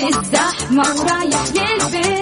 الزحمة ورايح للبيت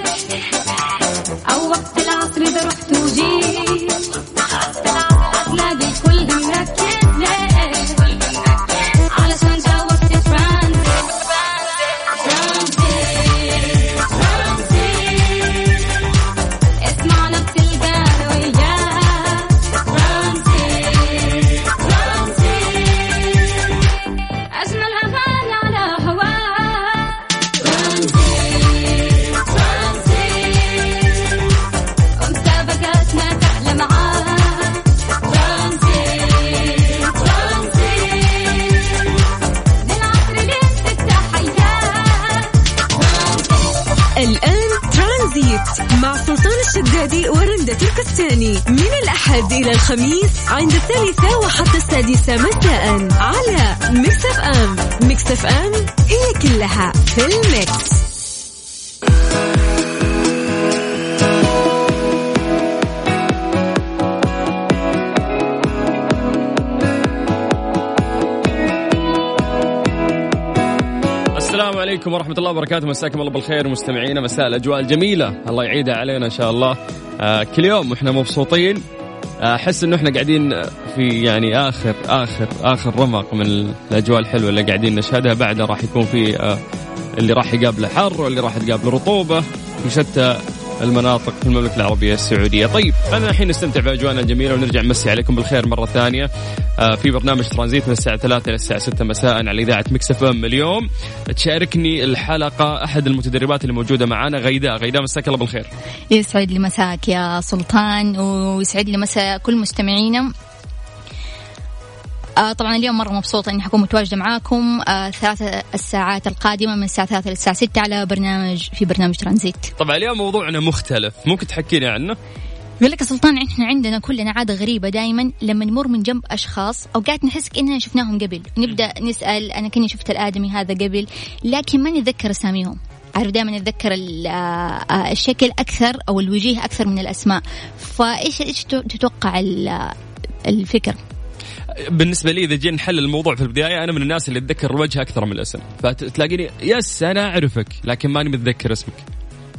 عليكم ورحمة الله وبركاته. مساكم الله بالخير مستمعينا. مساء الأجواء الجميلة. الله يعيدها علينا إن شاء الله. آه كل يوم وإحنا مبسوطين. آه، أحس إنه إحنا قاعدين في يعني آخر آخر آخر رمق من الأجواء الحلوة اللي قاعدين نشهدها. بعدها راح يكون في آه اللي راح يقابله حر واللي راح تقابله رطوبة. في شتى المناطق في المملكة العربية السعودية. طيب خلينا الحين نستمتع بأجواءنا الجميلة ونرجع نمسي عليكم بالخير مرة ثانية. آه، في برنامج ترانزيت من الساعة 3 إلى الساعة 6 مساء على إذاعة مكس إف إم. اليوم تشاركني الحلقة أحد المتدربات اللي موجودة معنا غيداء. غيداء مساك الله بالخير. يسعد لي مساك يا سلطان ويسعد لي مساء كل مستمعينا. آه طبعا اليوم مرة مبسوطة إني حكون متواجدة معاكم. آه ثلاثة الساعات القادمة من الساعة ثلاثة للساعة ستة على برنامج في برنامج ترانزيت. طبعا اليوم موضوعنا مختلف. ممكن تحكيني عنه؟ يقول لك سلطان إحنا عندنا كلنا عادة غريبة دائما لما نمر من جنب أشخاص أوقات نحس كأننا شفناهم قبل. نبدأ نسأل أنا كني شفت الآدمي هذا قبل لكن ما نتذكر أساميهم. عارف دائما نتذكر آه، آه، الشكل أكثر أو الوجيه أكثر من الأسماء. فإيش إيش تتوقع آه، الفكر؟ بالنسبة لي إذا جينا نحل الموضوع في البداية أنا من الناس اللي أتذكر الوجه أكثر من الاسم فتلاقيني yes أنا أعرفك لكن ماني متذكر اسمك.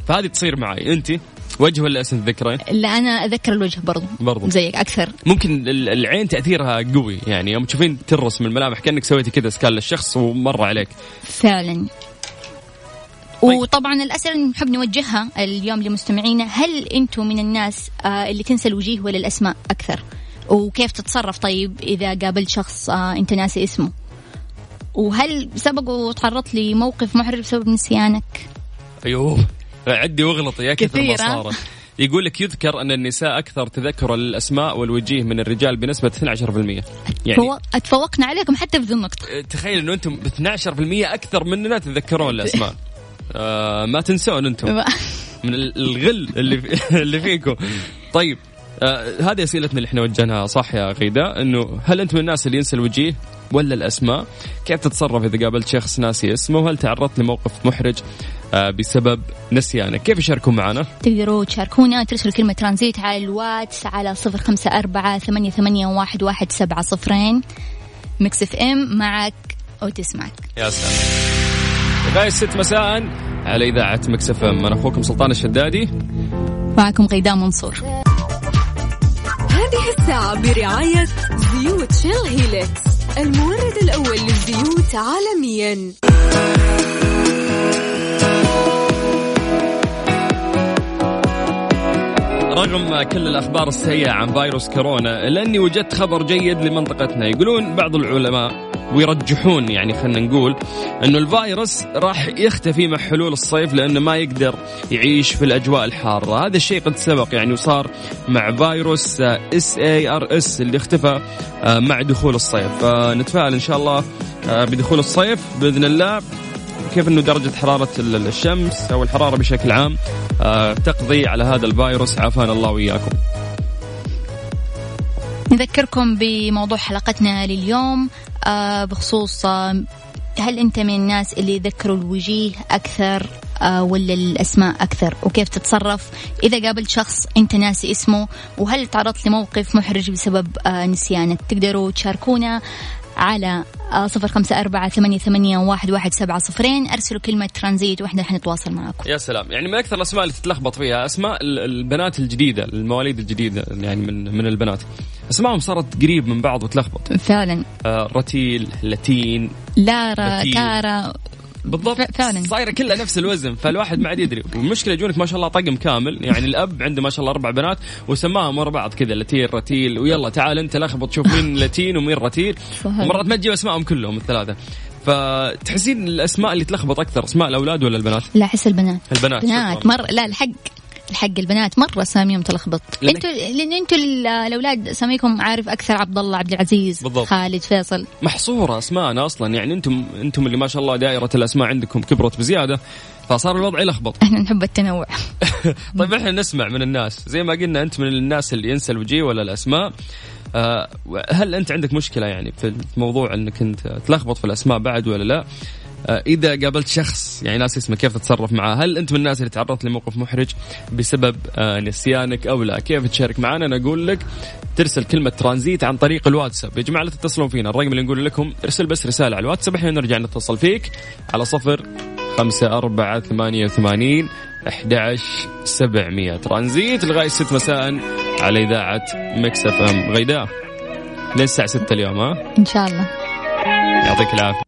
فهذه تصير معي. أنت وجه ولا اسم تذكرين؟ لا أنا أذكر الوجه برضو. برضو. زيك أكثر. ممكن ال- العين تأثيرها قوي. يعني يوم تشوفين ترسم الملامح كأنك سويتي كذا scan للشخص ومر عليك. فعلا. طيب. وطبعا الأسئلة اللي نحب نوجهها اليوم لمستمعينا هل أنتم من الناس آه، اللي تنسى الوجيه ولا الأسماء أكثر؟ وكيف تتصرف طيب إذا قابلت شخص آه، أنت ناسي اسمه؟ وهل سبق وتعرضت لموقف محرج بسبب نسيانك؟ أيوه. عدي واغلطي يا كثر ما؟ صارت. يقول لك يذكر أن النساء أكثر تذكرا للأسماء والوجيه من الرجال بنسبة 12% يعني فو- تفوقنا عليكم حتى في ذي النقطة. تخيل إنه أنتم ب 12% أكثر مننا تتذكرون الأسماء. آه ما تنسون أنتم. من ال- الغل اللي في اللي فيكم. طيب. آه هذه أسئلتنا اللي إحنا وجهناها صح يا غيداء إنه هل انت من الناس اللي ينسى الوجيه ولا الأسماء؟ كيف تتصرف إذا قابلت شخص ناسي اسمه؟ وهل تعرضت لموقف محرج آه بسبب نسيانك؟ كيف يشاركون معنا؟ تقدروا تشاركونا ترسلوا كلمة ترانزيت على الواتس على صفر خمسة أربعة ثمانية, ثمانية واحد, واحد سبعة صفرين ميكس إف إم معك وتسمعك يا سلام لغايه الست مساء على إذاعة ميكس إف إم أنا أخوكم سلطان الشدادي معكم غيداء منصور هذه الساعة برعاية زيوت شيل هيلكس المورد الأول للزيوت عالميا. رغم كل الأخبار السيئة عن فيروس كورونا إلا أني وجدت خبر جيد لمنطقتنا. يقولون بعض العلماء ويرجحون يعني خلينا نقول إنه الفيروس راح يختفي مع حلول الصيف لأنه ما يقدر يعيش في الأجواء الحارة، هذا الشيء قد سبق يعني وصار مع فيروس إس إي آر إس اللي اختفى آه، مع دخول الصيف، فنتفائل إن شاء الله آه، بدخول الصيف بإذن الله. كيف إنه درجة حرارة ال- الشمس أو الحرارة بشكل عام آه، تقضي على هذا الفيروس؟ عافانا الله وإياكم. نذكركم بموضوع حلقتنا لليوم آه بخصوص آه هل أنت من الناس اللي يذكروا الوجيه أكثر آه ولا الأسماء أكثر؟ وكيف تتصرف؟ إذا قابلت شخص أنت ناسي اسمه وهل تعرضت لموقف محرج بسبب نسيانك تقدروا تشاركونا على صفر خمسة أربعة ثمانية, ثمانية واحد, واحد سبعة صفرين. أرسلوا كلمة ترانزيت وإحنا رح نتواصل معكم. يا سلام. يعني من أكثر الأسماء اللي تتلخبط فيها أسماء ال- البنات الجديدة المواليد الجديدة يعني من من البنات. اسمائهم صارت قريب من بعض وتلخبط فعلا آه رتيل لاتين لارا بتيل. كارا بالضبط فعلا. صايرة كلها نفس الوزن فالواحد ما عاد يدري والمشكلة يجونك ما شاء الله طقم كامل يعني الأب عنده ما شاء الله أربع بنات وسماهم ورا بعض كذا لتيل رتيل ويلا تعال أنت لخبط شوف مين لتين ومين رتيل. ومرات ما تجيب اسمائهم كلهم الثلاثة فتحسين الأسماء اللي تلخبط أكثر أسماء الأولاد ولا البنات؟ لا أحس البنات البنات بنات شكراً. مرة لا الحق الحق البنات مرة اساميهم تلخبط. أنتوا لأن أنتوا ال- الأولاد اساميكم عارف أكثر عبد الله عبد العزيز بالضبط. خالد فيصل. محصورة أسماءنا أصلا. يعني أنتم أنتم اللي ما شاء الله دائرة الأسماء عندكم كبرت بزيادة فصار الوضع يلخبط. إحنا نحب التنوع. طيب إحنا نسمع من الناس. زي ما قلنا أنت من الناس اللي ينسى الوجيه ولا الأسماء. آه، هل أنت عندك مشكلة يعني في موضوع أنك أنت تلخبط في الأسماء بعد ولا لا؟ آه، إذا قابلت شخص يعني ناس اسمه كيف تتصرف معاه؟ هل أنت من الناس اللي تعرضت لموقف محرج بسبب آه، نسيانك أو لا؟ كيف تشارك معنا؟ أنا أقول لك ترسل كلمة ترانزيت عن طريق الواتساب. يا جماعة لا تتصلون فينا. الرقم اللي نقول لكم ارسل بس رسالة على الواتساب. إحنا نرجع نتصل فيك على صفر خمسة أربعة ثمانية وثمانين أحد سبعمية. ترانزيت لغاية ست مساء على إذاعة مكس إف إم. غيداء للساعة ستة اليوم ها؟ إن شاء الله. يعطيك العافية.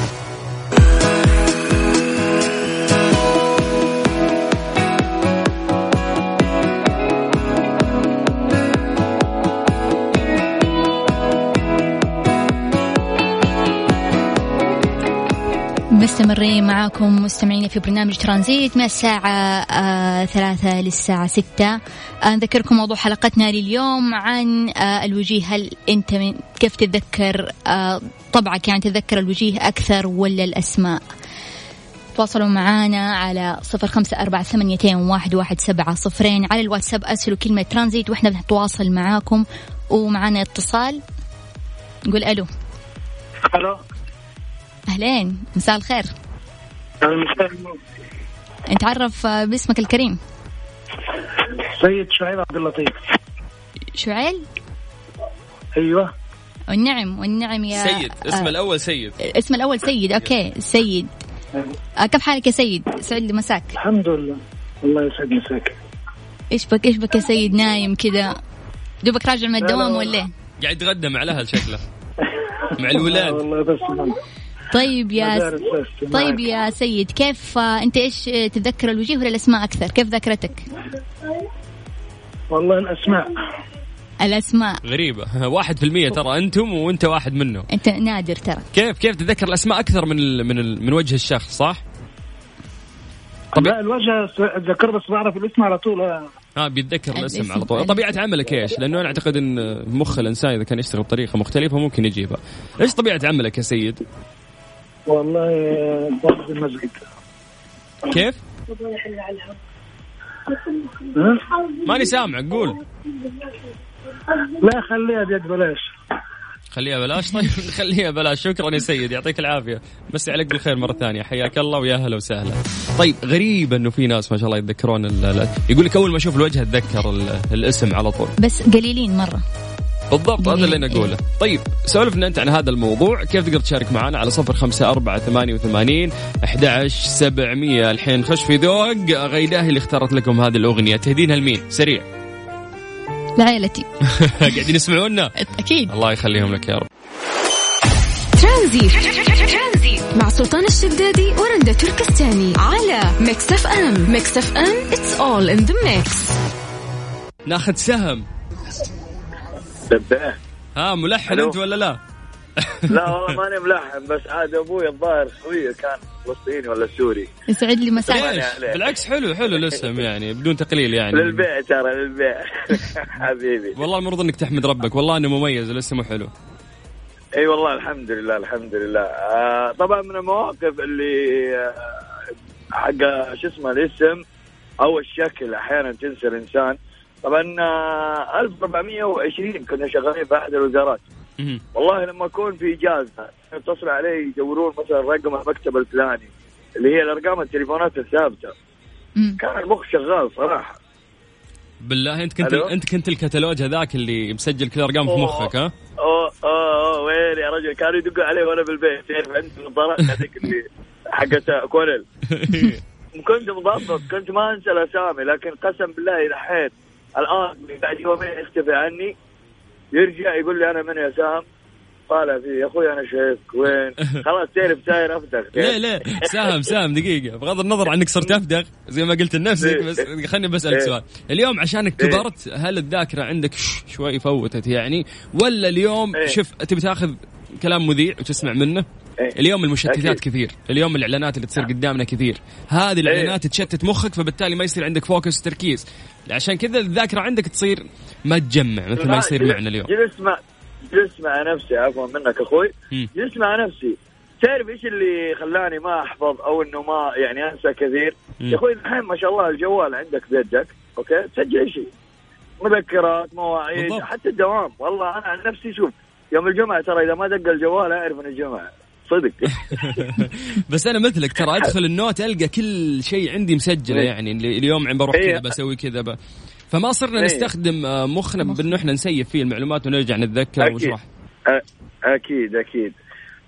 مستمرين معاكم مستمعين في برنامج ترانزيت من الساعة آه ثلاثة للساعة ستة. آه نذكركم موضوع حلقتنا لليوم عن آه الوجيه. هل أنت من كيف تتذكر؟ آه طبعك يعني تتذكر الوجيه أكثر ولا الأسماء؟ تواصلوا معنا على صفر خمسة أربعة ثمانيتين واحد واحد سبعة صفرين على الواتساب. أرسلوا كلمة ترانزيت وإحنا بنتواصل معاكم. ومعنا اتصال. نقول ألو. ألو. أهلين مساء الخير. المساء نتعرف آه، باسمك الكريم. سيد شعيب عبد اللطيف. شعيب؟ أيوه. والنعم والنعم يا سيد اسم آه الأول سيد. اسم الأول سيد okay سيد. آه كيف حالك يا سيد؟ سعد لي مساك. الحمد لله. الله يسعد مساك. إيش بك إيش بك يا سيد؟ نايم كذا. دوبك راجع من الدوام لا. ولا إيه؟ قاعد يتغدى مع الأهل شكله. مع آه الولاد. والله بس. طيب يا طيب. يا سيد كيف آه أنت إيش آه، تتذكر الوجيه ولا الأسماء أكثر؟ كيف ذاكرتك؟ والله الاسماء الأسماء. غريبة. واحد في المية ترى أنتم وأنت واحد منهم. أنت نادر ترى. كيف كيف تتذكر الأسماء أكثر من ال من ال من وجه الشخص صح؟ طب- لا الوجه أتذكر بس بعرف الاسم على طول. آه بيتذكر الاسم الاسم. على طول. طبيعة عملك إيش؟ لأنه أنا أعتقد إن مخ الإنسان إذا كان يشتغل بطريقة مختلفة ممكن يجيبها. إيش طبيعة عملك يا سيد؟ والله برضه المسجد. كيف؟ ماني سامع قول. لا خليها بيد بلاش. خليها بلاش؟ طيب خليها بلاش. شكرا يا سيد يعطيك العافية. مسي عليك بالخير مرة ثانية. حياك الله ويا هلا وسهلا. طيب غريب إنه في ناس ما شاء الله يتذكرون يقول لك أول ما أشوف الوجه أتذكر ال- الاسم على طول. بس قليلين مرة. بالضبط هذا اللي نقوله طيب سولفنا أنت عن هذا الموضوع. كيف تقدر تشارك معنا على صفر خمسة أربعة ثمانية وثمانين أحد سبعمية؟ الحين نخش في ذوق غيداه اللي اختارت لكم هذه الأغنية. تهدينها لمين؟ سريع. لعائلتي. قاعدين يسمعونا؟ أكيد. الله يخليهم لك يا رب. ترانزيت. مع سلطان الشدادي ورندا تركستاني على ميكس أف أم. ميكس أف أم it's all in the mix. ناخذ سهم. ها ملحن. أنت ولا لا؟ لا والله ماني ملحن بس عاد أبوي الظاهر خويه كان فلسطيني ولا سوري. يسعد لي مساك. بالعكس حلو حلو الاسم يعني بدون تقليل يعني. للبيع ترى للبيع حبيبي. والله المفروض إنك تحمد ربك والله إنه مميز الاسم حلو. إي والله الحمد لله الحمد لله. آه طبعا من المواقف اللي آه حق شو اسمه الاسم أو الشكل أحيانا تنسى الإنسان. طبعا آه 1420 كنا شغالين في أحد الوزارات. والله لما أكون في اجازه يتصلوا علي يدورون مثلا رقم المكتب الفلاني اللي هي الأرقام التليفونات الثابتة. كان المخ شغال صراحة بالله أنت كنت ألو؟ أنت كنت الكتالوج هذاك اللي مسجل كل الارقام في. مخك ها أوه أوه أوه، وين يا رجل كانوا يدقوا علي وأنا بالبيت تعرف عندي نظارات هذيك اللي حقت كونل كنت مضبط كنت ما أنسى الأسامي لكن قسم بالله إلى حين الآن بعد يومين يختفي عني يرجع يقول لي أنا من يا سام طالع فيه يا أخوي أنا شايفك وين خلاص تعرف ساير افتخ ليه ليه سام سام دقيقة بغض النظر عنك صرت أفدغ زي ما قلت لنفسك إيه. بس خليني بسألك إيه. سؤال اليوم عشانك إيه. كبرت هل الذاكرة عندك شوي فوتت يعني ولا اليوم. شوف تبي تاخذ كلام مذيع وتسمع منه. اليوم المشتتات أكيد. كثير اليوم الإعلانات اللي تصير قدامنا كثير. هذه الإعلانات تشتت مخك فبالتالي ما يصير عندك focus وتركيز عشان كذا الذاكرة عندك تصير ما تجمع مثل ما يصير معنا اليوم. جلست مع جلست مع نفسي عفوا منك أخوي. جلست مع نفسي. تعرف إيش اللي خلاني ما أحفظ أو إنه ما يعني أنسى كثير. يا أخوي الحين ما شاء الله الجوال عندك بيدك okay؟ تسجل شيء. مذكرات مواعيد. حتى الدوام. والله أنا عن نفسي شوف يوم الجمعة ترى إذا ما دق الجوال أعرف ان الجمعة. صدق بس أنا مثلك ترى أدخل النوت ألقى كل شيء عندي مسجله إيه. يعني اللي اليوم عم بروح إيه. كذا بسوي كذا ب... فما صرنا إيه. نستخدم آه، مخنا مخ. بأنه إحنا نسيف فيه المعلومات ونرجع نتذكر أ- أكيد أكيد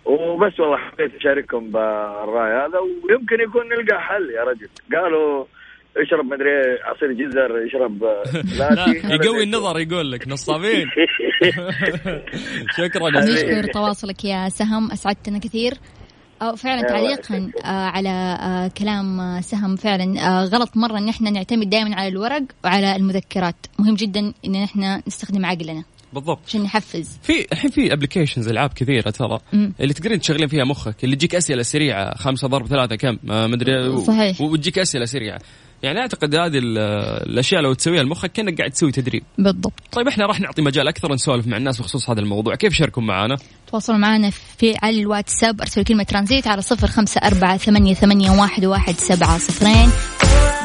وبس والله حبيت أشارككم بالرأي هذا ويمكن يكون نلقى حل يا رجل قالوا اشرب مدري عصير جزر اشرب لا لاتي يقوي النظر يقول لك نصابين. شكرا. نشكر تواصلك يا سهم أسعدتنا كثير. أو فعلا تعليقا. آه، على آه، كلام آه، سهم فعلا آه، غلط مرة إن إحنا نعتمد دائما على الورق وعلى المذكرات. مهم جدا إن إحنا نستخدم عقلنا. بالضبط. عشان نحفز. في الحين في ابلكيشنز ألعاب كثيرة ترى. اللي تقدرين تشغلين فيها مخك اللي تجيك أسئلة سريعة خمسة ضرب ثلاثة كم؟ ما مدري و- صحيح. وتجيك أسئلة سريعة. يعني أعتقد هذه ال- الأشياء لو تسويها لمخك كأنك قاعد تسوي تدريب. بالضبط. طيب إحنا راح نعطي مجال أكثر نسولف مع الناس بخصوص هذا الموضوع. كيف شاركوا معنا؟ تواصلوا معنا في على الواتساب أرسلوا كلمة ترانزيت على صفر خمسة أربعة ثمانية, ثمانية واحد, واحد سبعة صفرين.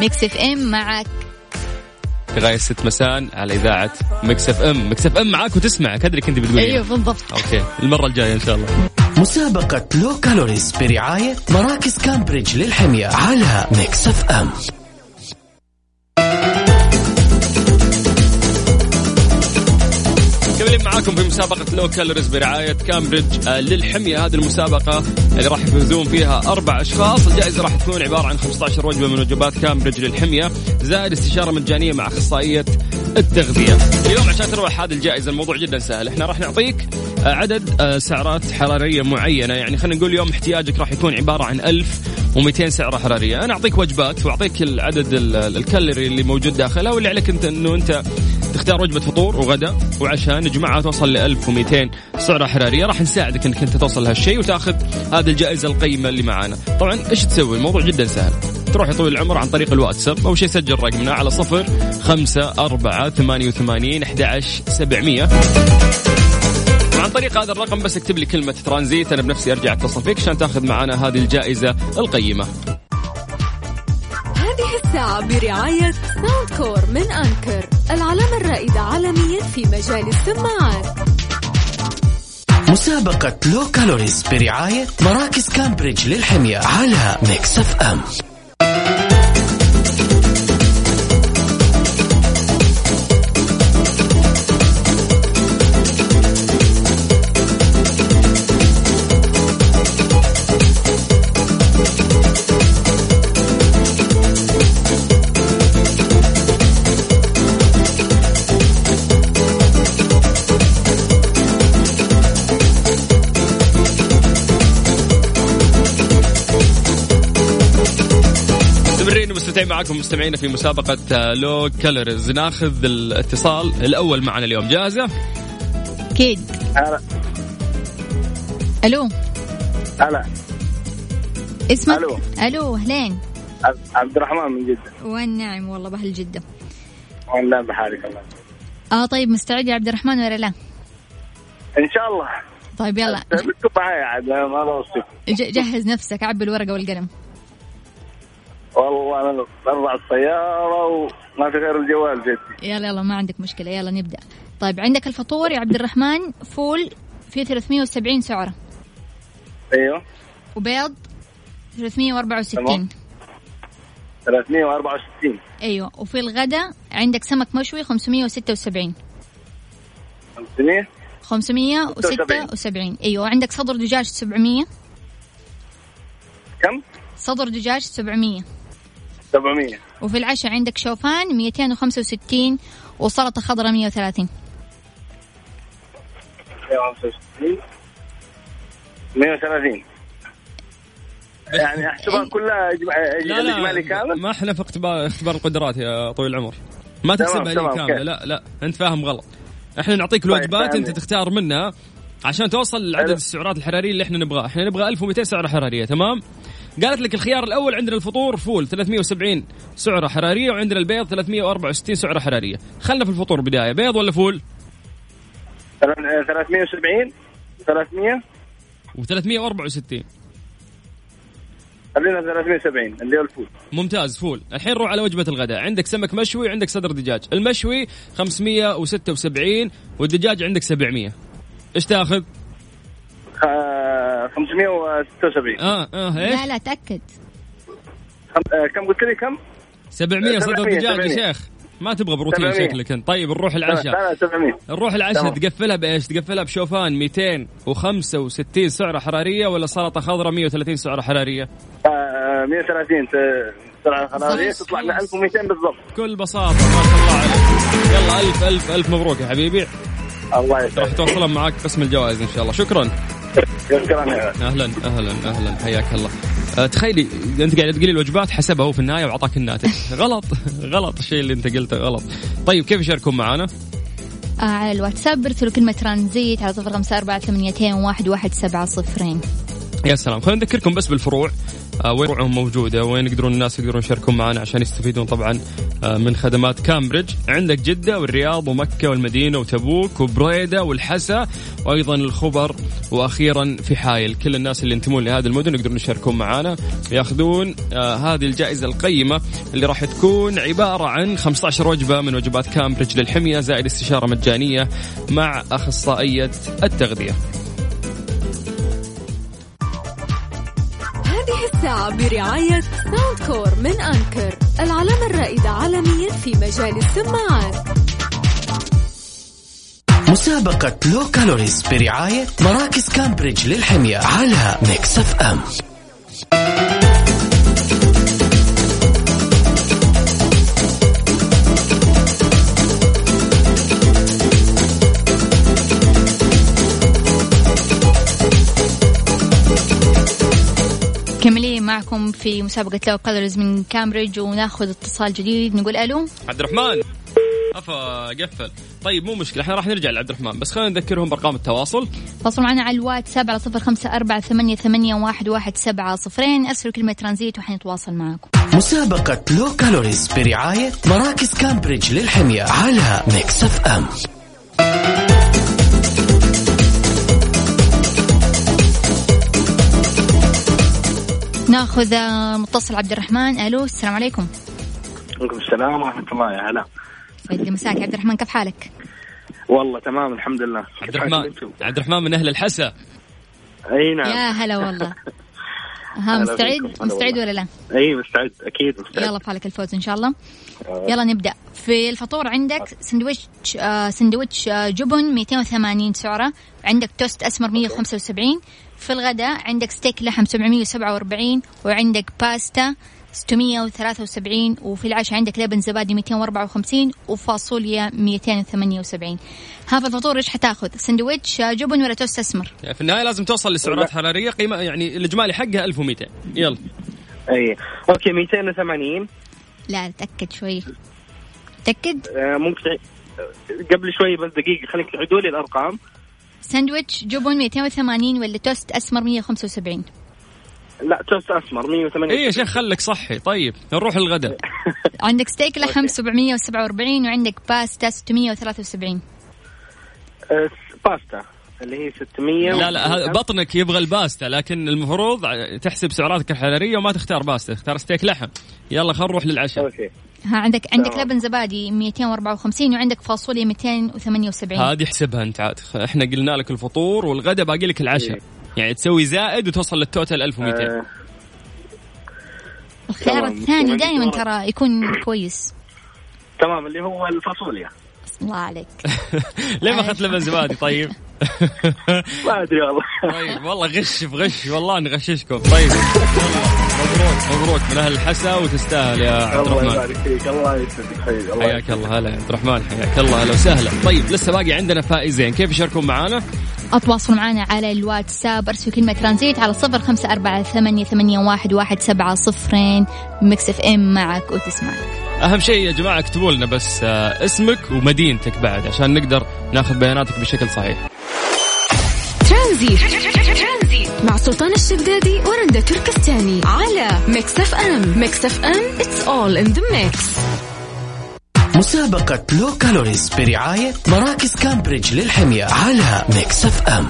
ميكس اف ام معك. لغايه 6 مساء على إذاعة مكس اف ام مكس اف ام معاك وتسمعك ادري كنت بتقولين أيوه بالضبط. Okay. المرة الجاية إن شاء الله. مسابقة Low Calories برعاية مراكز كامبريدج للحمية على ميكس اف ام مكملين معاكم في مسابقة Low Calories برعاية كامبريدج آه، للحمية. هذه المسابقة اللي راح يفوزون فيها أربع أشخاص. الجائزة راح تكون عبارة عن 15 وجبة من وجبات كامبريدج للحمية. زائد استشارة مجانية مع أخصائية التغذية. اليوم عشان تروح هذه الجائزة الموضوع جدا سهل. إحنا راح نعطيك آه، عدد آه، سعرات حرارية معينة. يعني خلينا نقول اليوم احتياجك راح يكون عبارة عن 1200 سعرة حرارية. أنا أعطيك وجبات وأعطيك العدد ال- الكالوري اللي موجود داخلها واللي عليك أنت أنه أنت تختار وجبة فطور وغداء وعشاء نجمعها توصل ل 1200 سعرة حرارية. راح نساعدك إنك أنت توصل لهالشيء وتأخذ هذه الجائزة القيمة اللي معانا. طبعا إيش تسوي؟ الموضوع جدا سهل. تروح يطول العمر عن طريق الواتساب. أول شيء سجل رقمنا على صفر خمسة أربعة ثمانية وثمانين أحد سبعمية. عن طريق هذا الرقم بس اكتب لي كلمة ترانزيت أنا بنفسي أرجع أتصل فيك عشان تأخذ معنا هذه الجائزة القيمة. الساعة برعاية ساوند كور من أنكر العلامة الرائدة عالميا في مجال السماعات. مسابقة Low Calories برعاية مراكز كامبريدج للحمية على ميكس اف ام مستمرين معكم مستمعينا في مسابقة آه، لو كالوريز. ناخذ الاتصال الأول معنا اليوم. جاهزة؟ أكيد. هلا ألو. هلا اسمك؟ ألو. ألو أهلين. عبد الرحمن من جدة. والنعم والله بأهل جدة. والله بحالك الله. آه طيب مستعد يا عبد الرحمن ولا لا؟ إن شاء الله. طيب يلا. معي عاد ما بوصف جهز نفسك عبي الورقة والقلم. والله أنا برفع السيارة وما في غير الجوال جدي. يلا يلا ما عندك مشكلة. يلا نبدأ. طيب عندك الفطور يا عبد الرحمن فول فيه 370 سعرة. أيوه. وبيض 364 تمام. 364 أيوه. وفي الغداء عندك سمك مشوي 576 500 576 أيوه. عندك صدر دجاج 700 كم؟ صدر دجاج 700 700 وفي العشاء عندك شوفان 265 وسلطة خضراء 130 165 130 يعني احسبها كلها لا الإجمالي لا كامل. ما إحنا في اختبار اختبار القدرات يا طويل العمر. ما تحسبها لي كامله. لا لا انت فاهم غلط. إحنا نعطيك طيب، الوجبات انت فاهمني. تختار منها عشان توصل لعدد. السعرات الحرارية اللي إحنا نبغاه إحنا نبغى 1200 سعرة حرارية تمام؟ قالت لك الخيار الأول عندنا الفطور فول 370 سعرة حرارية وعندنا البيض 364 سعرة حرارية. خلنا في الفطور بداية. بيض ولا فول؟ 370 300 و364 خلينا 370 اللي هو الفول. ممتاز فول. الحين نروح على وجبة الغداء. عندك سمك مشوي عندك صدر دجاج. المشوي 576 والدجاج عندك 700 إيش تاخذ؟ خ- 576 آه آه لا إيش؟ لا تأكد خم... آه، كم قلت لي كم؟ 700 صدر 700 دجاج يا 700. شيخ ما تبغى بروتين 700. شكلك أنت طيب نروح لا العشاء لا 700 نروح العشاء. تقفلها بإيش؟ تقفلها بشوفان 265 سعرة حرارية ولا سلطة خضراء 130 سعرة حرارية؟ آه، 130 ت- سرعة حرارية خلاص، تطلع لنا خلاص. 1200 بالضبط بكل بساطة ما شاء الله عليك يلا ألف ألف ألف مبروك يا حبيبي الله راح يسعدك توصلهم معاك قسم الجوائز إن شاء الله شكرا أهلا أهلا أهلا. حياك الله. أه تخيلي أنت قاعد تقولي الوجبات حسبها هو في النهاية واعطاك الناتج. غلط غلط الشيء اللي أنت قلته غلط. طيب كيف يشاركون معنا آه على الواتساب ارسلوا كلمة ترانزيت على صفر خمسة أربعة ثمانيتين واحد واحد سبعة صفرين. يا سلام. خلينا نذكركم بس بالفروع. وين فروعهم موجودة؟ وين يقدرون الناس يقدرون يشاركون معنا عشان يستفيدون طبعا آه من خدمات كامبريدج. عندك جدة والرياض ومكة والمدينة وتبوك وبريدة والحسا وأيضا الخبر وأخيرا في حايل. كل الناس اللي ينتمون لهذه المدن يقدرون يشاركون معنا ياخذون آه هذه الجائزة القيمة اللي راح تكون عبارة عن 15 وجبة من وجبات كامبريدج للحمية زائد استشارة مجانية مع أخصائية التغذية. برعاية Soundcore من Anker العلامة الرائدة عالميا في مجال السماعات. مسابقة Low Calories برعاية مراكز كامبريدج للحمية على Mix FM معكم في مسابقة Low Calories من كامبريدج وناخذ اتصال جديد. نقول ألو. عبد الرحمن أفا قفل. طيب مو مشكلة إحنا راح نرجع لعبد الرحمن بس خلينا نذكرهم بأرقام التواصل. تواصلوا معنا على الواتساب على صفر خمسة أربعة ثمانية, ثمانية واحد, واحد سبعة صفرين. أرسلوا كلمة ترانزيت وحنتواصل معكم. مسابقة Low Calories برعاية مراكز كامبريدج للحمية على Mix FM ناخذ آه، متصل عبد الرحمن. ألو السلام عليكم. عليكم السلام ورحمة الله. يا هلا. يسعد مساك عبد الرحمن كيف حالك؟ والله تمام الحمد لله. عبد الرحمن عبد الرحمن من أهل الحسا. أي نعم. يا هلا والله. ها مستعد؟ مستعد. ولا لا؟ أي مستعد. أكيد مستعد. يلا فالك الفوز إن شاء الله. يلا نبدأ. في الفطور عندك سندويتش آه سندويتش آه جبن 280 سعرة. عندك توست أسمر 175 في الغداء عندك ستيك لحم 747 وعندك باستا 673 وفي العشاء عندك لبن زبادي 254 وفاصوليا 278 ها في الفطور إيش حتاخذ؟ سندويتش آه، جبن ولا توست أسمر؟ يعني في النهاية لازم توصل لسعرات حرارية قيمه يعني الإجمالي حقها 1200 يلا. أي. okay 280 لا تأكد شوي. تأكد؟ آه، ممكن قبل شوي بس دقيقة خليك تعيدوا لي الأرقام. ساندويتش جبن 280 ولا توست أسمر 175 لا توست أسمر 180 اي يا شيخ خلك صحي. طيب نروح الغداء. عندك ستيك لحم okay. 747 وعندك باستا 673 آه، باستا اللي هي 600 لا لا هذا بطنك يبغى الباستا لكن المفروض تحسب سعراتك الحراريه وما تختار باستا اختار ستيك لحم. يلا خلينا نروح للعشاء. okay. ها عندك عندك تمام. لبن زبادي 254 وعندك فاصوليا 278 هذه احسبها انت عاد. إحنا قلنا لك الفطور والغداء باقي لك العشاء. إيه. يعني تسوي زائد وتوصل للتوتال 1200 آه، الخيار تمام. الثاني دائما. ترى يكون كويس. تمام. اللي هو الفاصوليا. الله عليك. ليه ما أخذت لبن زبادي؟ طيب؟ ما أدري والله. طيب والله غش في غش والله نغششكم طيب. مبروك مبروك من أهل الحسا وتستاهل يا عبد الله الرحمن. يبارك فيك الله يسعدك حبيبي الله. حياك الله هلا يا عبد الرحمن حياك الله أهلا وسهلا. طيب لسه باقي عندنا فائزين كيف يشاركون معانا؟ أتواصلوا معنا على الواتساب ارسلوا كلمة ترانزيت على صفر خمسة أربعة ثمانية, ثمانية واحد, واحد سبعة صفرين. Mix FM معك وتسمعك. أهم شيء يا جماعة اكتبوا لنا بس آه، اسمك ومدينتك بعد عشان نقدر ناخذ بياناتك بشكل صحيح. ترانزيت. مع سلطان الشدادي ورندا تركستاني على Mix FM Mix FM it's all in the mix. مسابقة Low Calories برعاية مراكز كامبريدج للحمية على Mix FM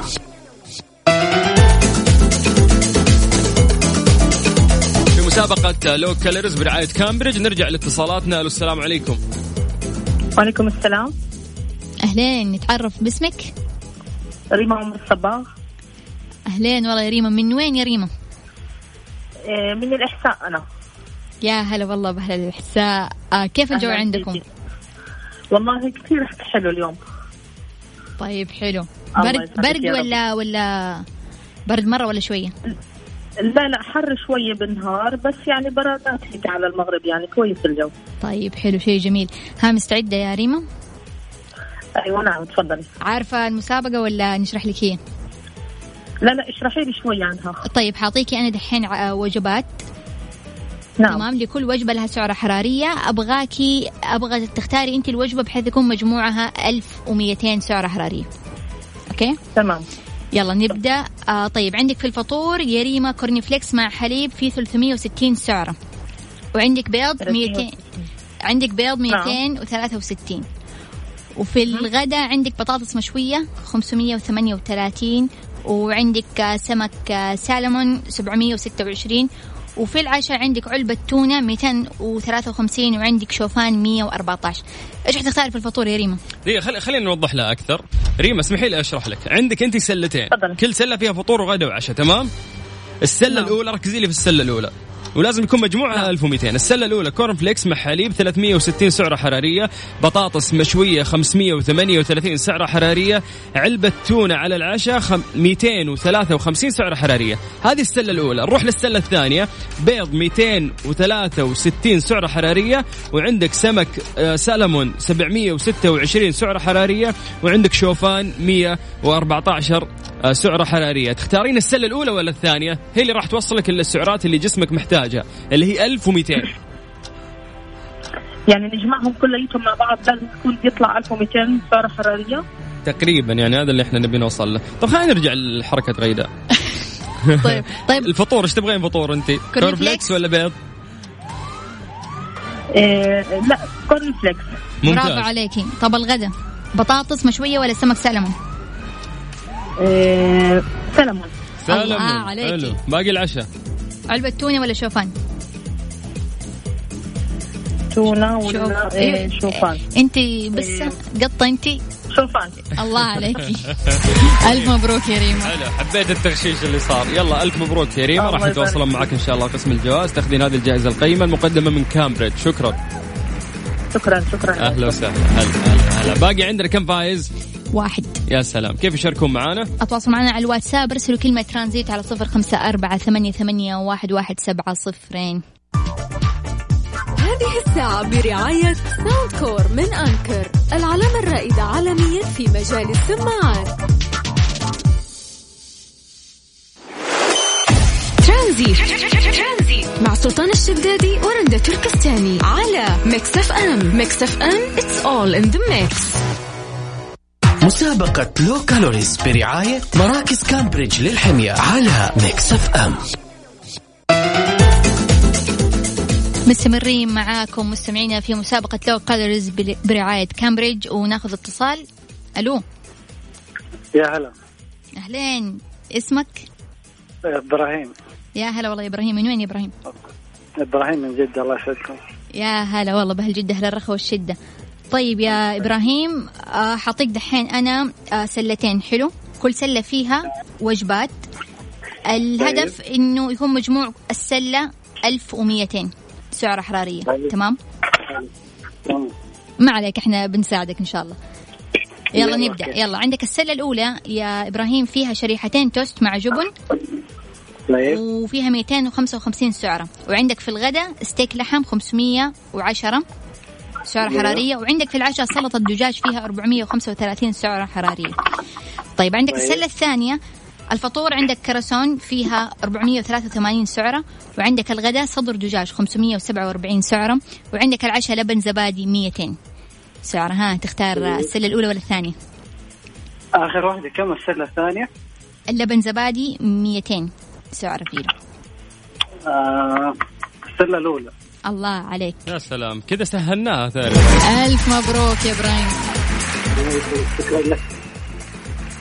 في مسابقة Low Calories برعاية كامبريدج نرجع لاتصالاتنا. ألو السلام عليكم. وعليكم السلام. أهلين نتعرف باسمك؟ ريما عمر الصباغ. أهلين والله يا ريما. من وين يا ريما؟ آه، من الإحساء أنا. يا هلا والله بأهل الإحساء. آه كيف الجو عندكم. والله كثير حلو اليوم. طيب حلو. برد برد. ولا ولا برد مرة ولا شوية؟ لا لا حر شوية بالنهار بس يعني برادات هيك على المغرب يعني كويس الجو. طيب حلو شيء جميل. ها مستعدة يا ريما؟ أيوة نعم تفضلي. عارفة المسابقة ولا نشرح لك هي؟ لا لا اشرحي لي شوي عنها. طيب حاعطيكي أنا دحين ع- وجبات. نعم. تمام؟ لكل وجبة لها سعرة حرارية. أبغاكي أبغى تختاري أنت الوجبة بحيث يكون مجموعها 1200 سعرة حرارية. okay؟ تمام. يلا نبدأ. آه طيب عندك في الفطور يا ريما corn flakes مع حليب فيه 360 سعرة. وعندك بيض 200 عندك بيض نعم. 263 وفي الغداء عندك بطاطس مشوية 538 وعندك سمك سالمون 726 وفي العشاء عندك علبة تونة 253 وعندك شوفان 114 إيش حتختاري في الفطور يا ريما؟ دقيقة خلي خلينا نوضح لها أكثر ريما اسمحي لي أشرح لك عندك أنت سلتين تفضل. كل سلة فيها فطور وغدا وعشاء تمام السلة نعم. الأولى ركزي لي في السلة الأولى ولازم يكون مجموعها 1200 السلة الأولى corn flakes مع حليب 360 سعرة حرارية بطاطس مشوية 538 سعرة حرارية علبة تونة على العشاء خم- 253 سعرة حرارية. هذه السلة الأولى. نروح للسلة الثانية. بيض 263 سعرة حرارية وعندك سمك آه، سلمون 726 سعرة حرارية وعندك شوفان 114 آه، سعرة حرارية. تختارين السلة الأولى ولا الثانية؟ هي اللي راح توصلك إلى السعرات اللي جسمك محتاجها اللي هي 1200 يعني نجمعهم كليتهم مع بعض لازم تكون يطلع 1200 سعرة حرارية؟ تقريبا يعني هذا اللي إحنا نبي نوصل له. طب خلينا نرجع لحركة غيداء. طيب طيب. الفطور إيش تبغين فطور أنت؟ corn flakes ولا بيض؟ آه لا corn flakes. برافو عليكي. طب الغداء؟ بطاطس مشوية ولا سمك سلمون؟ آه سلمون. الله سلام عليكي. حلو. باقي العشاء. علبة تونة ولا شوفان؟ تونة ولا إيه. آه شوفان. أنت بس قطة أنت؟ شوفان. الله عليكي ألف مبروك يا ريما. حلو حبيت التغشيش اللي صار. يلا ألف مبروك يا ريما. راح يتواصلون معك إن شاء الله قسم الجواز تاخذين هذه الجائزة القيمة المقدمة من كامبريدج شكرا. شكرا شكرا. أهلا وسهلا. هلا هلا هلا. باقي عندنا كم فايز؟ واحد. يا سلام. كيف يشاركون معنا أتواصل معنا على الواتساب ارسلوا كلمة ترانزيت على صفر خمسة أربعة ثمانية, ثمانية واحد, واحد سبعة صفرين. هذه الساعة برعاية Soundcore من Anker العلامة الرائدة عالميا في مجال السماعات. ترانزيت. مع سلطان الشدادي ورندا تركستاني على Mix FM. Mix FM it's all in the mix. مسابقة Low Calories برعاية مراكز كامبريدج للحمية على Mix FM مستمرين معاكم مستمعينا في مسابقة لو كالوريز برعاية كامبريدج وناخذ اتصال. ألو. يا هلا. أهلين. اسمك؟ إبراهيم. يا هلا والله يا إبراهيم. من وين يا إبراهيم؟ إبراهيم من جدة الله يسعدكم. يا هلا والله بهالجدة أهل الرخاء والشدة. طيب يا إبراهيم آه، حاطيك دحين أنا آه، سلتين حلو؟ كل سلة فيها وجبات. الهدف إنه يكون مجموع السلة 1200 سعرة حرارية طيب. تمام؟ تمام. ما عليك إحنا بنساعدك إن شاء الله. يلا يلا، نبدأ. okay. يلا عندك السلة الأولى يا إبراهيم فيها شريحتين توست مع جبن. طيب. وفيها 255 سعرة. وعندك في الغداء ستيك لحم 510 سعره يلا. حرارية وعندك في العشاء سلطة دجاج فيها 435 سعره حرارية طيب عندك طيب. السلة الثانية الفطور عندك كراسون فيها 483 سعرة وعندك الغداء صدر دجاج 547 سعرة وعندك العشاء لبن زبادي 200 سعرة ها تختار السلة الأولى ولا الثانية آخر واحدة كم السلة الثانية؟ اللبن زبادي 200 سعرة كيلو آه السلة الأولى الله عليك. يا سلام. كذا سهلناها ثاني. ألف مبروك يا إبراهيم. شكرا لك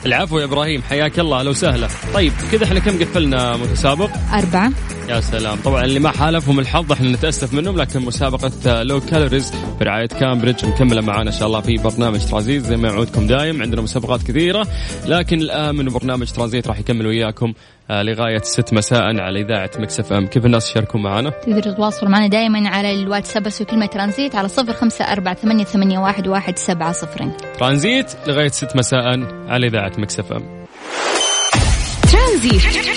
العفو يا إبراهيم حياك الله أهلا وسهلا. طيب كذا إحنا كم قفلنا متسابق؟ أربعة. يا سلام. طبعا اللي ما حالفهم الحظ إحنا نتأسف منهم لكن مسابقة low calories برعايه كامبريدج مكملة معنا إن شاء الله في برنامج ترانزيت زي ما يعودكم دايم عندنا مسابقات كثيرة لكن الآن من برنامج ترانزيت راح يكمل وياكم آه، لغاية 6 مساء على إذاعة Mix FM. كيف الناس يشاركون معنا؟ تقدروا تتواصلوا معنا دائما على الواتساب بس كلمة ترانزيت على صفر خمسة أربعة ثمانية, ثمانية واحد, واحد سبعة صفرين ترانزيت لغاية 6 مساء على إذاعة Mix FM. ترانزيت.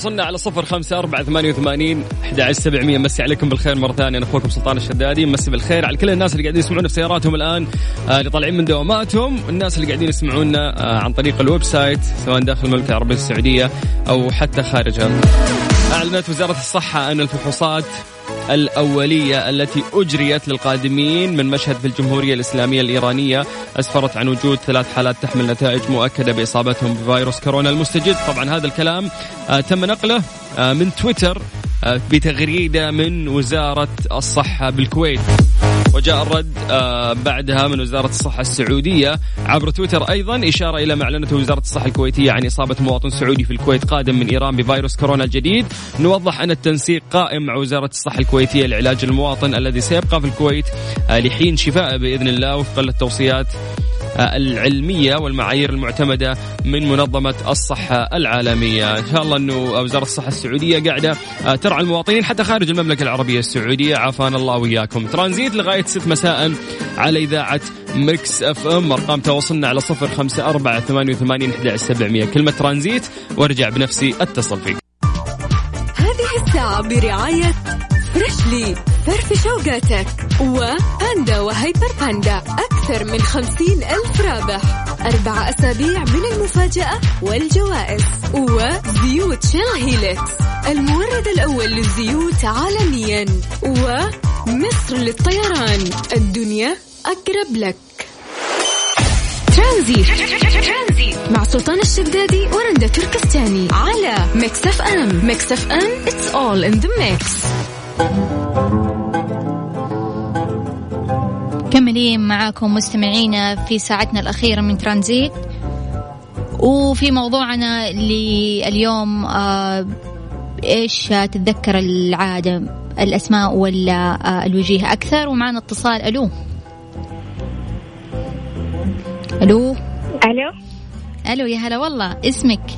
تواصلنا على صفر خمسة أربعة ثمانية وثمانين أحد سبعمية. مسي عليكم بالخير مرة ثانية. أنا أخوكم سلطان الشدادي. مسي بالخير على كل الناس اللي قاعدين يسمعونا في سياراتهم الآن آه، اللي طالعين من دواماتهم الناس اللي قاعدين يسمعونا آه، عن طريق ال website سواء داخل المملكة العربية السعودية أو حتى خارجها. أعلنت وزارة الصحة أن الفحوصات الأولية التي أجريت للقادمين من مشهد في الجمهورية الإسلامية الإيرانية. أسفرت عن وجود ثلاث حالات تحمل نتائج مؤكدة بإصابتهم بفيروس كورونا المستجد. طبعا هذا الكلام آه، تم نقله آه، من تويتر آه، بتغريدة من وزارة الصحة بالكويت. وجاء الرد آه، بعدها من وزارة الصحة السعودية. عبر تويتر أيضا إشارة إلى ما أعلنته وزارة الصحة الكويتية عن إصابة مواطن سعودي في الكويت قادم من إيران بفيروس كورونا الجديد. نوضح أن التنسيق قائم مع وزارة الصحة الكويتية لعلاج المواطن الذي سيبقى في الكويت آه، لحين شفائه بإذن الله وفقا للتوصيات. العلمية والمعايير المعتمدة من منظمة الصحة العالمية. إن شاء الله أنه وزارة الصحة السعودية قاعدة آه، ترعى المواطنين حتى خارج المملكة العربية السعودية. عافانا الله وإياكم. ترانزيت لغاية 6 مساء على إذاعة Mix FM. أرقام تواصلنا على صفر خمسة أربعة ثمانية وثمانين أحد سبعمية. كلمة ترانزيت وارجع بنفسي أتصل فيك. هذه الساعة برعاية Freshly فرفش اوقاتك و Panda و Hyper Panda أكثر من خمسين ألف رابح. أربع أسابيع من المفاجأة والجوائز. وزيوت Shell Helix المورد الأول للزيوت عالميا. ومصر للطيران. الدنيا أقرب لك. ترانزيت. مع سلطان الشدادي ورندا تركستاني. على Mix FM. Mix FM it's all in the mix. مكملين معاكم مستمعينا في ساعتنا الأخيرة من ترانزيت. وفي موضوعنا لليوم آه إيش تتذكر العادة الأسماء ولا آه الوجيه أكثر؟ ومعنا اتصال ألو. ألو. ألو. ألو يا هلا والله. اسمك؟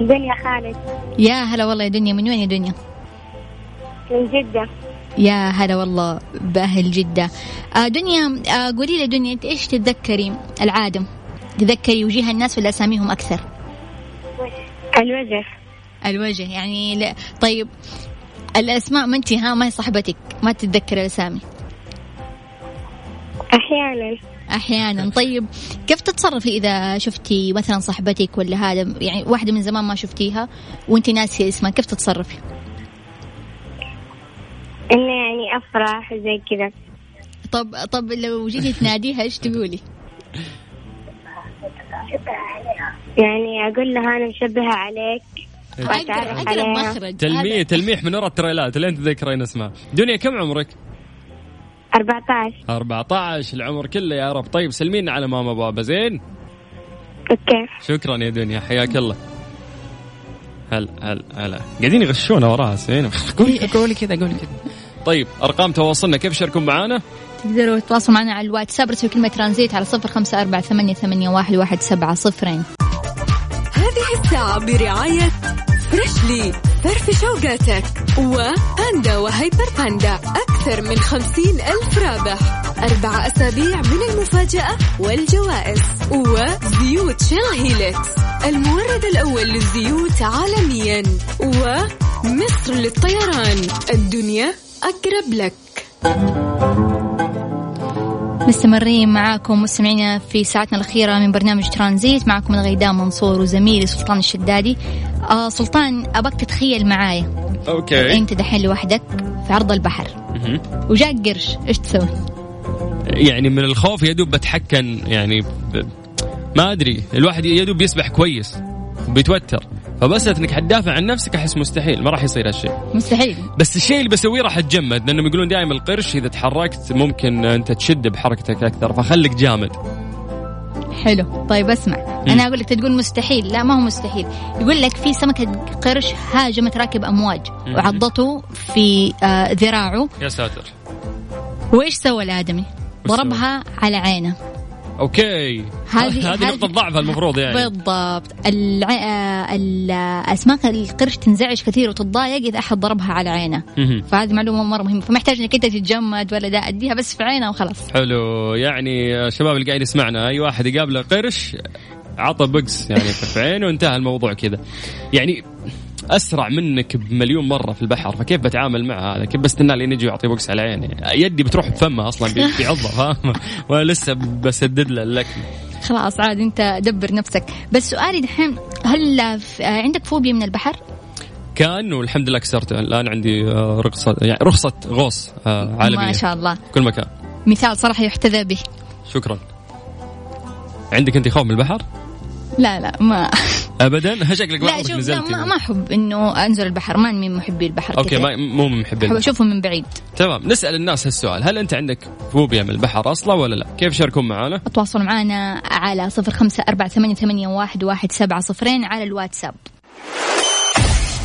دنيا خالد. يا هلا والله يا دنيا. من وين يا دنيا؟ من جدة. يا هلا والله بأهل جدة. آه دنيا آه قولي لي دنيا أنت إيش تتذكري؟ العادم تذكري وجيه الناس ولا أساميهم أكثر؟ الوجه. الوجه يعني لا طيب الأسماء ما أنت ها ما هي صاحبتك ما تتذكر الأسامي. أحيانا. أحيانا. طيب كيف تتصرفي إذا شفتي مثلا صاحبتك ولا هذا؟ يعني واحدة من زمان ما شفتيها وأنت ناسية اسمها كيف تتصرفي؟ إنه يعني أفرح زي كذا. طب طب لو جيتي تناديها إيش تقولي؟ يعني أقول لها أنا مشبهة عليك. أقرب عليها. مخرج. تلميح تلميح من وراء التريلات لين تذكرين اسمها. دنيا كم عمرك؟ 14 14 العمر كله يا رب. طيب سلمينا على ماما بابا زين؟ okay. شكرا يا دنيا حياك الله. هلا هلا هلا قاعدين يغشونا وراها زين قولي قولي كذا قولي كذا. طيب أرقام تواصلنا كيف يشاركون معنا تقدروا تتواصلوا معنا على الواتساب رسلوا كلمة ترانزيت على صفر خمسة أربعة ثمانية, ثمانية واحد, واحد سبعة صفرين هذه الساعة برعاية Freshly فرفش أوقاتك و Panda و Hyper Panda أكثر من خمسين ألف رابح. أربع أسابيع من المفاجأة والجوائز وزيوت Shell Helix المورد الأول للزيوت عالميا ومصر للطيران. الدنيا أقرب لك. مستمرين معاكم مستمعينا في ساعتنا الأخيرة من برنامج ترانزيت. معكم الغيداء منصور وزميلي سلطان الشدادي. آه سلطان أبغاك تتخيل معايا. okay. أنت دحين لوحدك في عرض البحر. وجاك قرش إيش تسوي؟ يعني من الخوف يا دوب بتحكن يعني ب... ما أدري الواحد يا دوب يسبح كويس وبيتوتر. فبس إنك حتدافع عن نفسك أحس مستحيل ما راح يصير هالشيء. مستحيل. بس الشيء اللي بسويه راح أتجمد لأنهم يقولون دائما القرش إذا تحركت ممكن أنت تشد بحركتك أكثر فخليك جامد. حلو. طيب اسمع. أنا أقول لك تقول مستحيل. لا ما هو مستحيل. يقول لك في سمكة قرش هاجمت راكب أمواج. وعضته في آه ذراعه. يا ساتر. وإيش سوى الآدمي؟ ضربها على عينه. أوكي. هذه- هذه نقطة ضعفها المفروض يعني. بالضبط. الع... الاسماك القرش تنزعج كثير وتتضايق إذا أحد ضربها على عينه. فهذه معلومة مرة مهمة. فمحتاج إنك أنت تتجمد ولا ده أديها بس في عينه وخلاص. حلو. يعني الشباب اللي قاعد يسمعنا أي واحد يقابله قرش عطى بقس يعني في عينه وانتهى الموضوع كذا. يعني أسرع منك بمليون مرة في البحر فكيف بتعامل معه هذا كيف بستنى لين يجي يعطي بوكس على عيني؟ يدي بتروح بفمه أصلا بي- بيعضه فاهم وأنا لسه بسدد له اللكمة. خلاص عاد أنت دبر نفسك. بس سؤالي دحين هل عندك فوبيا من البحر؟ كان والحمد لله كسرته. الآن عندي آه، رخصة يعني رخصة غوص آه، عالمية. ما شاء الله. كل مكان. مثال صراحة يحتذى به. شكرا. عندك انت خوف من البحر؟ لا لا ما. ابدا؟ شكلك ما لا شوف لا نزلتي ما, ما أحب إنه أنزل البحر. ما من محبي البحر okay. ما مو من محبين أحب البحر. أشوفه من بعيد. تمام. نسأل الناس هالسؤال. هل أنت عندك فوبيا من البحر أصلا ولا لا؟ كيف يشاركون معنا تواصلوا معنا على صفر خمسة أربعة ثمانية, ثمانية واحد, واحد سبعة صفرين على الواتساب.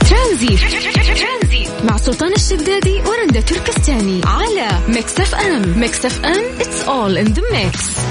ترانزيت. مع سلطان الشدادي ورندا تركستاني على Mix FM. Mix FM it's all in the mix.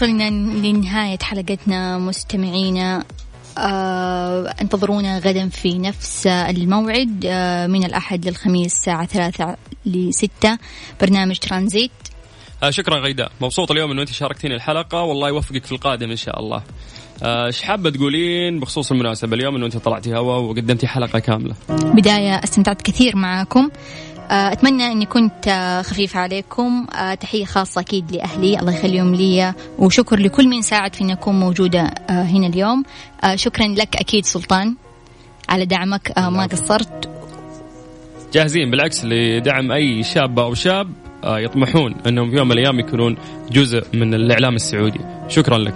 وصلنا لنهاية حلقتنا. مستمعينا آه انتظرونا غدا في نفس الموعد آه من الأحد للخميس الساعة ثلاثة لستة. برنامج ترانزيت. آه شكرا غيداء. مبسوط اليوم إنه أنت شاركتيني الحلقة. والله يوفقك في القادم إن شاء الله. آه، إيش حابة تقولين؟ بخصوص المناسبة اليوم إنه أنت طلعتي هوا وقدمتي حلقة كاملة. بداية استمتعت كثير معكم آه، أتمنى أني كنت آه، خفيفة عليكم. آه، تحية خاصة أكيد لأهلي. الله يخليهم لي. وشكر لكل من ساعد في أن أكون موجودة آه، هنا اليوم. آه، شكرا لك أكيد سلطان على دعمك. آه، ما قصرت. جاهزين بالعكس لدعم أي شابه أو شاب آه، يطمحون أنهم في يوم من الأيام يكونون جزء من الإعلام السعودي. شكرا لك.